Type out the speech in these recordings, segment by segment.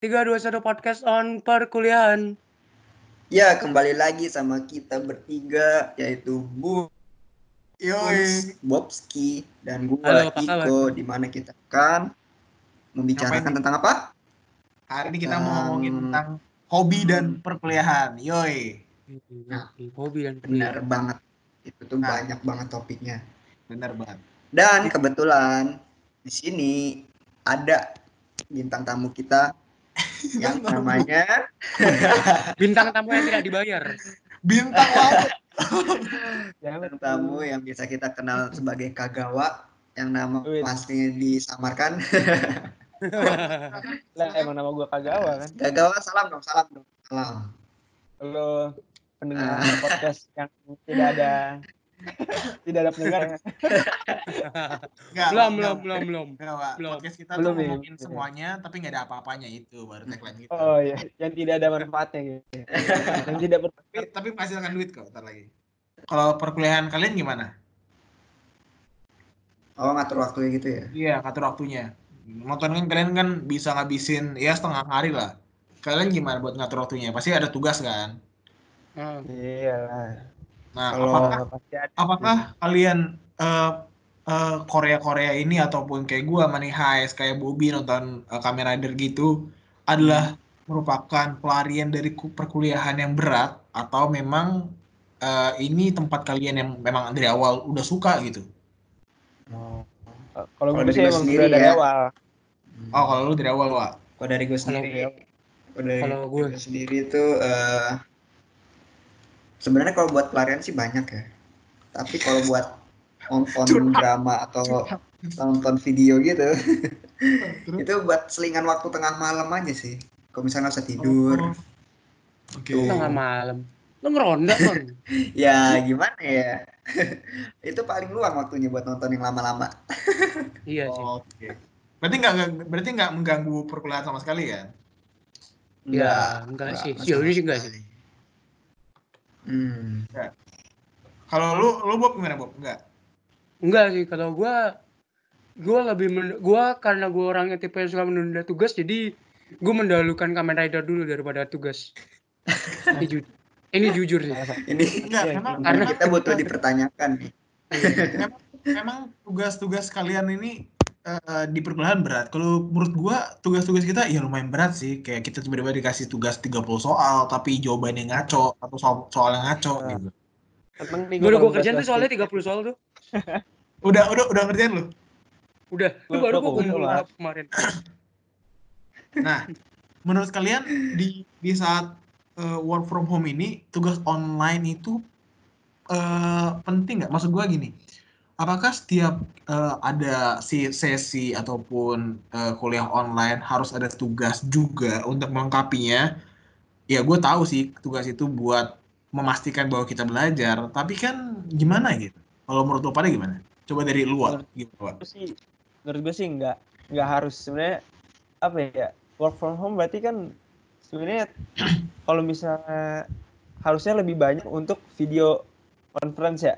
321 podcast on perkuliahan. Ya, kembali lagi sama kita bertiga yaitu Bu Yoi. Bobski dan gua Halo, apa kabar? Iko di mana kita akan membicarakan Ngapain tentang apa? Hari ini kita mau Um, ngomongin tentang hobi dan perkuliahan. Yoi. Nah, Hobi dan Benar kuliah. banget. Itu tuh Nah. banyak banget topiknya. Bener banget. Dan kebetulan di sini ada bintang tamu kita yang tamu. namanya Bintang tamu yang tidak dibayar. Bintang laut. bintang tamu yang biasa kita kenal sebagai Kagawa yang nama Wih. aslinya disamarkan. Lah emang nama gua Kagawa kan. Kagawa salam dong, salam dong. Salam. Halo pendengar Ah. podcast yang tidak ada tidak ada pendengar ya. Enggak, belum, belum, belum, belum. Belum. Podcast kita Belum, tuh ya. ngomongin semuanya tapi nggak ada apa-apanya itu baru tagline gitu. Oh iya, yang tidak ada manfaatnya gitu. yang tidak ber Tapi, tapi menghasilkan duit kok ntar lagi. Kalau perkuliahan kalian gimana? Oh ngatur waktunya gitu ya? Iya, ngatur waktunya. Nonton kan kalian kan bisa ngabisin ya setengah hari lah. Kalian gimana buat ngatur waktunya? Pasti ada tugas kan? Ah, Iya lah. Nah, Kalau- apakah apakah kalian eh, eh, Korea-Korea ini ataupun kayak gua Money Heist kayak Bobby nonton eh, Kamen Rider gitu adalah merupakan pelarian dari ku- perkuliahan yang berat atau memang eh, ini tempat kalian yang memang dari awal udah suka gitu? Oh. Kalau gue dari sih gua emang sendiri dari ya. awal. Oh, kalau lu dari awal, Wak. Kalau dari gue Kalau sendiri, gue- kalau dari gue- gue sendiri itu eh, sebenarnya kalau buat pelarian sih banyak ya. Tapi kalau buat nonton drama atau nonton video gitu, itu buat selingan waktu tengah malam aja sih. Kalau misalnya nggak usah tidur, Oh. Oke. Tuh. tengah malam. Lu ngeronda, ya gimana ya? itu paling luang waktunya buat nonton yang lama-lama. iya sih. Oh, Oke. Berarti nggak berarti nggak mengganggu perkuliahan sama sekali kan? Ya, enggak sih. nggak Sejauh ini sih enggak sekali. Hmm. Kalau lu lu Bob gimana Bob? Enggak. Enggak sih kalau gua gua lebih men- gua karena gua orangnya tipe yang suka menunda tugas jadi gua mendahulukan Kamen Rider dulu daripada tugas. ini, ju- ini jujur sih. Ini Enggak, Iya, memang karena- kita butuh dipertanyakan memang, memang tugas-tugas kalian ini eh, di perkuliahan berat. Kalau menurut gua tugas-tugas kita ya lumayan berat sih. Kayak kita tiba-tiba dikasih tugas 30 soal tapi jawabannya ngaco atau soal soalnya ngaco Nah. gitu. Seneng nih Gua udah gua kalau kerjain tuh soalnya basket. 30 soal tuh. Udah udah udah ngerjain lu. Udah, Gua- baru gua kumpul kemarin. Nah, menurut kalian di di saat eh, work from home ini tugas online itu eh, penting nggak? Maksud gua gini, apakah setiap eh, ada si sesi ataupun eh, kuliah online harus ada tugas juga untuk melengkapinya? Ya, gue tahu sih tugas itu buat memastikan bahwa kita belajar, tapi kan gimana gitu? Kalau menurut lo pada gimana? Coba dari luar, gitu. Menurut sih menurut gue sih nggak nggak harus sebenarnya apa ya work from home berarti kan sebenarnya kalau misalnya harusnya lebih banyak untuk video conference ya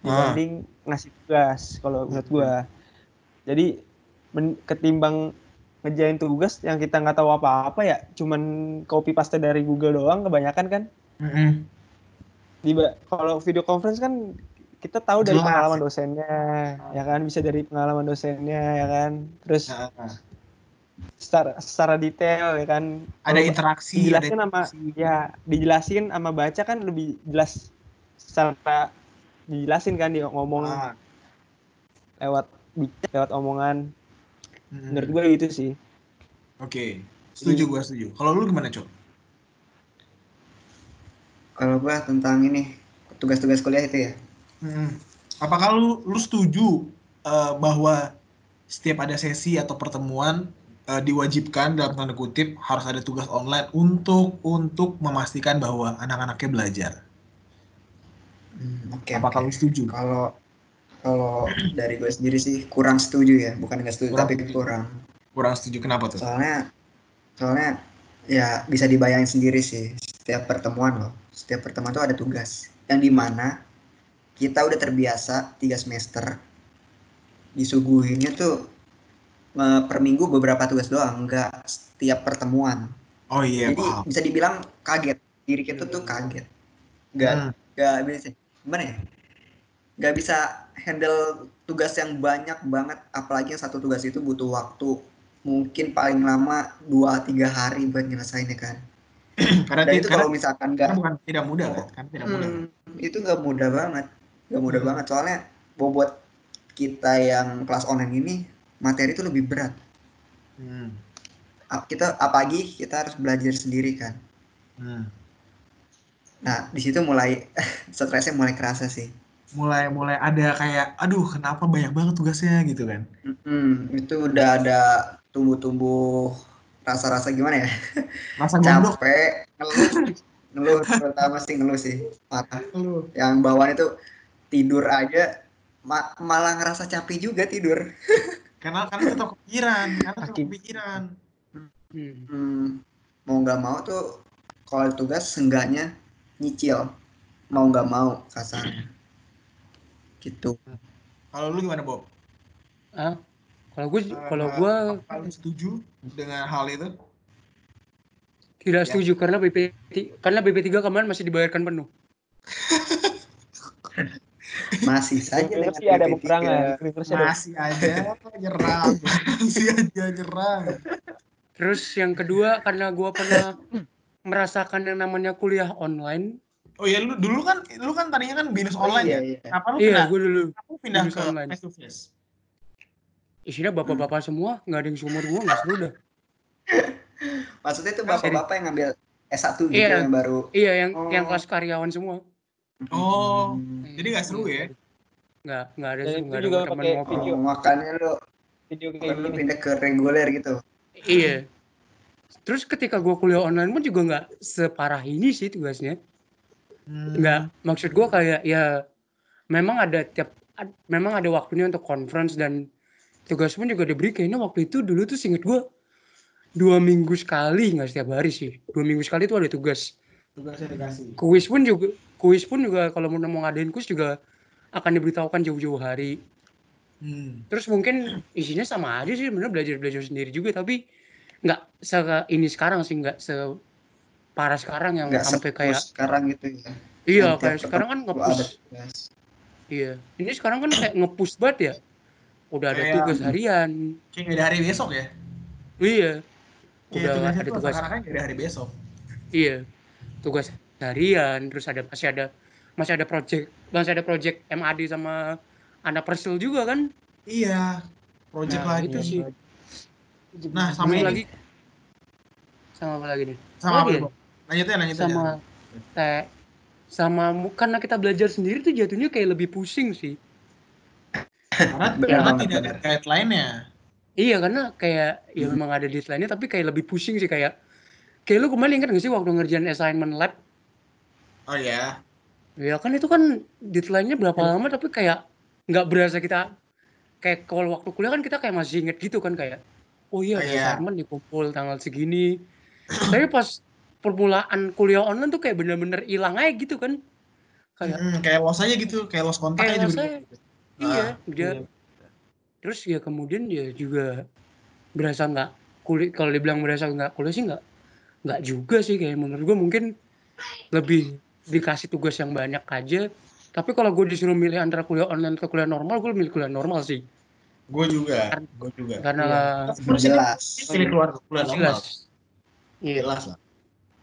dibanding ngasih tugas kalau menurut gua jadi men- ketimbang ngejain tugas yang kita nggak tahu apa-apa ya cuman copy paste dari Google doang kebanyakan kan Mm-mm. di kalau video conference kan kita tahu dari Jelas. pengalaman dosennya ya kan bisa dari pengalaman dosennya ya kan terus Nah, nah. secara secara detail ya kan ada Kalau interaksi, ada dijelasin sama interaksi. ya dijelasin sama baca kan lebih jelas secara dijelasin kan dia ngomong Ah. lewat lewat omongan Mm. menurut gue gitu sih Oke, setuju gue setuju. Kalau lu gimana cok? Kalau gua tentang ini tugas-tugas kuliah itu ya. Apakah lu lu setuju eh, bahwa setiap ada sesi atau pertemuan eh, diwajibkan dalam tanda kutip harus ada tugas online untuk untuk memastikan bahwa anak-anaknya belajar? Hmm, Oke. Apakah oke. lu setuju? Kalau kalau dari gue sendiri sih kurang setuju ya, bukan nggak setuju Kurang tapi kurang. Kurang setuju kenapa tuh? Soalnya soalnya ya bisa dibayangin sendiri sih setiap pertemuan loh. Setiap pertemuan tuh ada tugas yang di mana kita udah terbiasa tiga semester disuguhinnya tuh per minggu beberapa tugas doang, nggak setiap pertemuan. Oh iya, Jadi paham. bisa dibilang kaget. Diri kita tuh kaget. Nggak Hmm. nggak bisa gimana ya? Nggak bisa handle tugas yang banyak banget. Apalagi yang satu tugas itu butuh waktu mungkin paling lama 2-3 hari buat nyelesainnya kan. Karena, Dan itu karena, kalau misalkan nggak bukan tidak mudah kan? Kan tidak mudah. Hmm, itu nggak mudah banget nggak mudah Hmm. banget soalnya bobot kita yang kelas online ini materi itu lebih berat Hmm. Kita apalagi kita harus belajar sendiri kan Hmm. Nah di situ mulai stresnya mulai kerasa sih. Mulai mulai ada kayak, aduh kenapa banyak banget tugasnya? gitu kan? Mm-mm, itu udah ada tumbuh-tumbuh rasa-rasa gimana ya? Rasa gondok. Capek ngeluh. Ngeluh terutama sih ngeluh sih. Parah. Lu. yang bawaan itu tidur aja ma- malah ngerasa capek juga tidur. Karena karena tetap kepikiran, karena tetap kepikiran. Hmm. Hmm, mau nggak mau tuh kalau tugas seenggaknya nyicil mau nggak mau kasarnya gitu Kalau lu gimana, Bob? Ah, kalau gue kalau gue setuju dengan hal itu? tidak Ya. setuju karena BP karena BP3 kemarin masih dibayarkan penuh. masih saja dengan University ada PP3. peperangan. Masih aja nyerang, masih aja nyerang. Terus yang kedua karena gue pernah merasakan yang namanya kuliah online. Oh ya lu dulu kan lu kan tadinya kan binus Oh, online iya, ya. iya. Kenapa lu Iya, pindah? gue dulu lu pindah binus ke online. face to face? isinya bapak-bapak semua, nggak ada yang seumur gue nggak seru dah. maksudnya itu bapak-bapak yang ngambil S1 gitu Iya. yang baru Iya, yang Oh. yang kelas karyawan semua. Oh, Hmm, jadi nggak seru ya? Nggak, nggak ada sih, nggak ada teman video. oh, makanya lu video kayak lu pindah ke reguler gitu Iya. Terus ketika gue kuliah online pun juga nggak separah ini sih tugasnya. Hmm. Nggak, maksud gue kayak ya memang ada tiap ad- memang ada waktunya untuk conference dan tugas pun juga diberi kayaknya waktu itu dulu tuh singkat gue dua minggu sekali nggak setiap hari sih dua minggu sekali tuh ada tugas Tugasnya dikasih. kuis pun juga kuis pun juga kalau mau mau ngadain kuis juga akan diberitahukan jauh-jauh hari Hmm. terus mungkin isinya sama aja sih bener belajar belajar sendiri juga tapi nggak se ini sekarang sih nggak se parah sekarang yang nggak sampai kayak sekarang gitu ya iya Yang tiap kayak sekarang kan tugas. iya ini sekarang kan kayak ngepush banget ya udah ada Kayak- tugas harian Kayak ada hari besok ya? iya udah tugasnya ada tugas sekarang kan ada hari besok. iya tugas harian terus ada masih ada masih ada project masih ada project MAD sama anak persil juga kan Iya. Project Nah, lagi. itu sih. Nah, sama ini. lagi sama apa lagi nih Sama apa ya, lanjut aja. sama kayak sama karena kita belajar sendiri tuh jatuhnya kayak lebih pusing sih Karena, banget, tidak ada deadline-nya. iya karena kayak ya Hmm. memang ada deadline-nya tapi kayak lebih pusing sih kayak kayak lu kemarin ingat gak sih waktu ngerjain assignment lab Oh iya. ya kan itu kan deadline-nya berapa Iya. lama tapi kayak nggak berasa kita kayak kalau waktu kuliah kan kita kayak masih inget gitu kan kayak oh iya iya. assignment dikumpul tanggal segini. Tapi pas permulaan kuliah online tuh kayak bener-bener hilang aja gitu kan. Kayak Hmm, kayak los aja gitu, kayak los kontak Kayak aja los aja. iya Ah, dia terus ya kemudian dia juga berasa nggak kuliah kalau dibilang berasa nggak kuliah sih nggak nggak juga sih kayak menurut gue mungkin lebih dikasih tugas yang banyak aja. Tapi kalau gue disuruh milih antara kuliah online ke kuliah normal gue milih kuliah normal sih Gue juga, gue juga. karena jelas. Pilih keluar bulan normal. jelas. Iya. Jelas lah.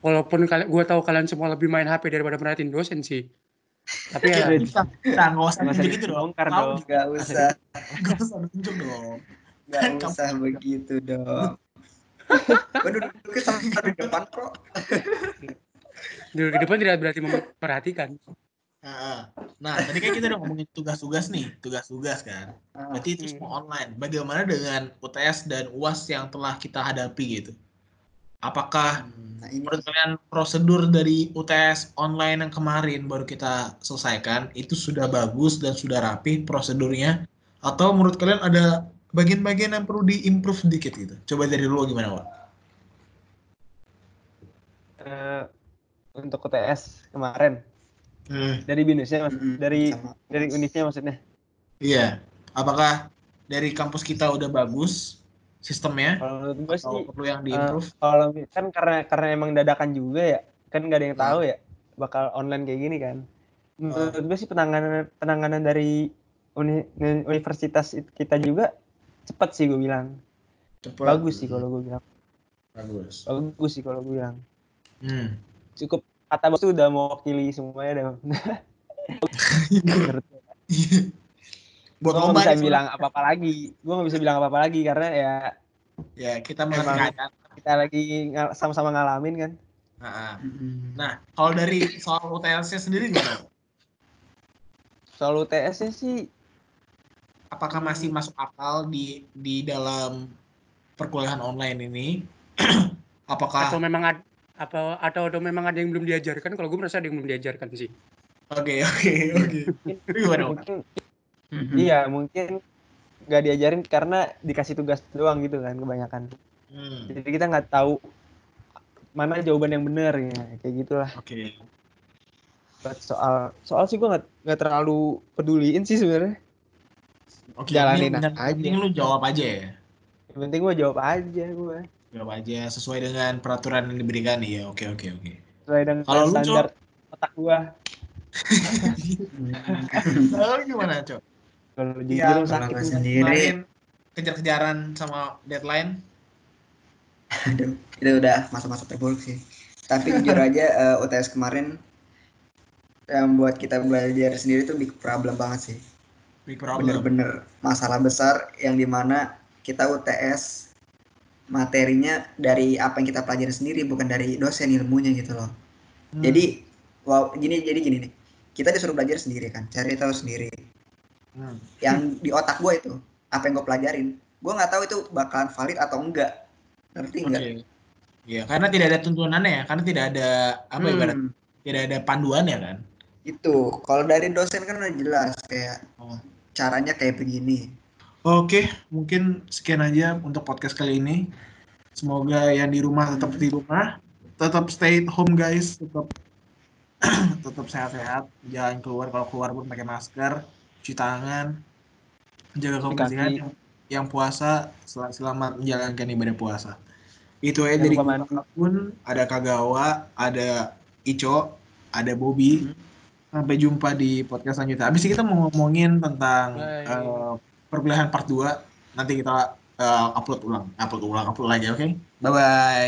walaupun kalian gue tahu kalian semua lebih main HP daripada merhatiin dosen sih. Tapi ya Nah, nggak usah Nggak usah tunjuk gitu dong. nggak usah. Nggak usah tunjuk dong. nggak usah begitu dong. Gua duduknya sama di depan kok. Dulu ke depan tidak berarti memperhatikan Nah, nah, tadi kan kita udah ngomongin tugas-tugas nih, tugas-tugas kan. Ah, Berarti itu Hmm. semua online. Bagaimana dengan UTS dan UAS yang telah kita hadapi gitu? Apakah nah ini menurut kalian prosedur dari UTS online yang kemarin baru kita selesaikan itu sudah bagus dan sudah rapi prosedurnya? Atau menurut kalian ada bagian-bagian yang perlu diimprove sedikit gitu? Coba dari dulu gimana, Wak? Eh, untuk UTS kemarin Hmm, dari binusnya mas Mm-mm, dari sama. dari unisnya maksudnya iya. Apakah dari kampus kita udah bagus sistemnya Kalau menurut gue sih perlu yang eh, diimprove? kalau kan karena karena emang dadakan juga ya, kan nggak ada yang Nah. tahu ya bakal online kayak gini kan. Menurut gue sih penanganan penanganan dari uni- universitas it- kita juga cepat sih gue bilang. Cepet. Bagus sih kalau gue bilang. Bagus. Bagus sih kalau gue bilang. Hmm. Cukup kata bos tuh udah mewakili semuanya gue. Buat Gue bisa nih, bilang apa-apa lagi. Gue nggak bisa bilang apa-apa lagi karena ya ya kita mengerti Emang. keadaan. kita lagi ngal- sama-sama ngalamin kan. Nah, Mm-mm. Nah, kalau dari soal UTS-nya sendiri gimana? Soal UTS-nya sih Apakah masih masuk akal di di dalam perkuliahan online ini? Apakah atau memang ad, apa atau atau memang ada yang belum diajarkan kalau gue merasa ada yang belum diajarkan sih Oke, oke, oke. Mm-mm. iya mungkin nggak diajarin karena dikasih tugas doang gitu kan kebanyakan. Hmm, Jadi kita nggak tahu mana jawaban yang benar ya kayak gitulah. Oke. Buat soal soal sih gue nggak nggak terlalu peduliin sih sebenarnya. Oke, Jalanin ini yang aja. penting lu jawab aja ya. Yang penting gue jawab aja gue. Jawab aja sesuai dengan peraturan yang diberikan. Iya, oke, oke, oke. Sesuai dengan Kalau lu, standar otak gue. Lalu gimana, Cok? Kalau Iya, jujur kalau sakit. gua. sendiri. Kejar-kejaran sama deadline. Aduh, itu udah masa-masa terburuk sih. Tapi jujur aja eh, UTS kemarin yang buat kita belajar sendiri tuh big problem banget sih. Big problem. Bener-bener masalah besar yang di mana kita UTS materinya dari apa yang kita pelajari sendiri bukan dari dosen ilmunya gitu loh. Hmm. Jadi wow gini jadi gini nih. Kita disuruh belajar sendiri kan, cari tahu sendiri. Hmm. Yang di otak gue itu apa yang gue pelajarin, gue nggak tahu itu bakalan valid atau enggak. Ngerti enggak? Iya, karena tidak ada tuntunannya ya, karena tidak ada apa ya, Hmm. ibarat tidak ada panduannya kan. itu kalau dari dosen kan udah jelas kayak Oh. caranya kayak begini Oke, mungkin sekian aja untuk podcast kali ini. Semoga yang di rumah tetap di rumah, tetap stay at home guys, tetap tetap sehat-sehat, jangan keluar kalau keluar pun pakai masker, cuci tangan, jaga kebersihan. Yang, yang puasa sel- selamat menjalankan ibadah puasa. Itu aja dari pun ada Kagawa, ada Ico, ada Bobby. Hmm. Sampai jumpa di podcast selanjutnya. Habis ini kita mau ngomongin tentang Bye. eh, perkuliahan part 2. Nanti kita eh, upload ulang, upload ulang, upload lagi, oke? Bye bye.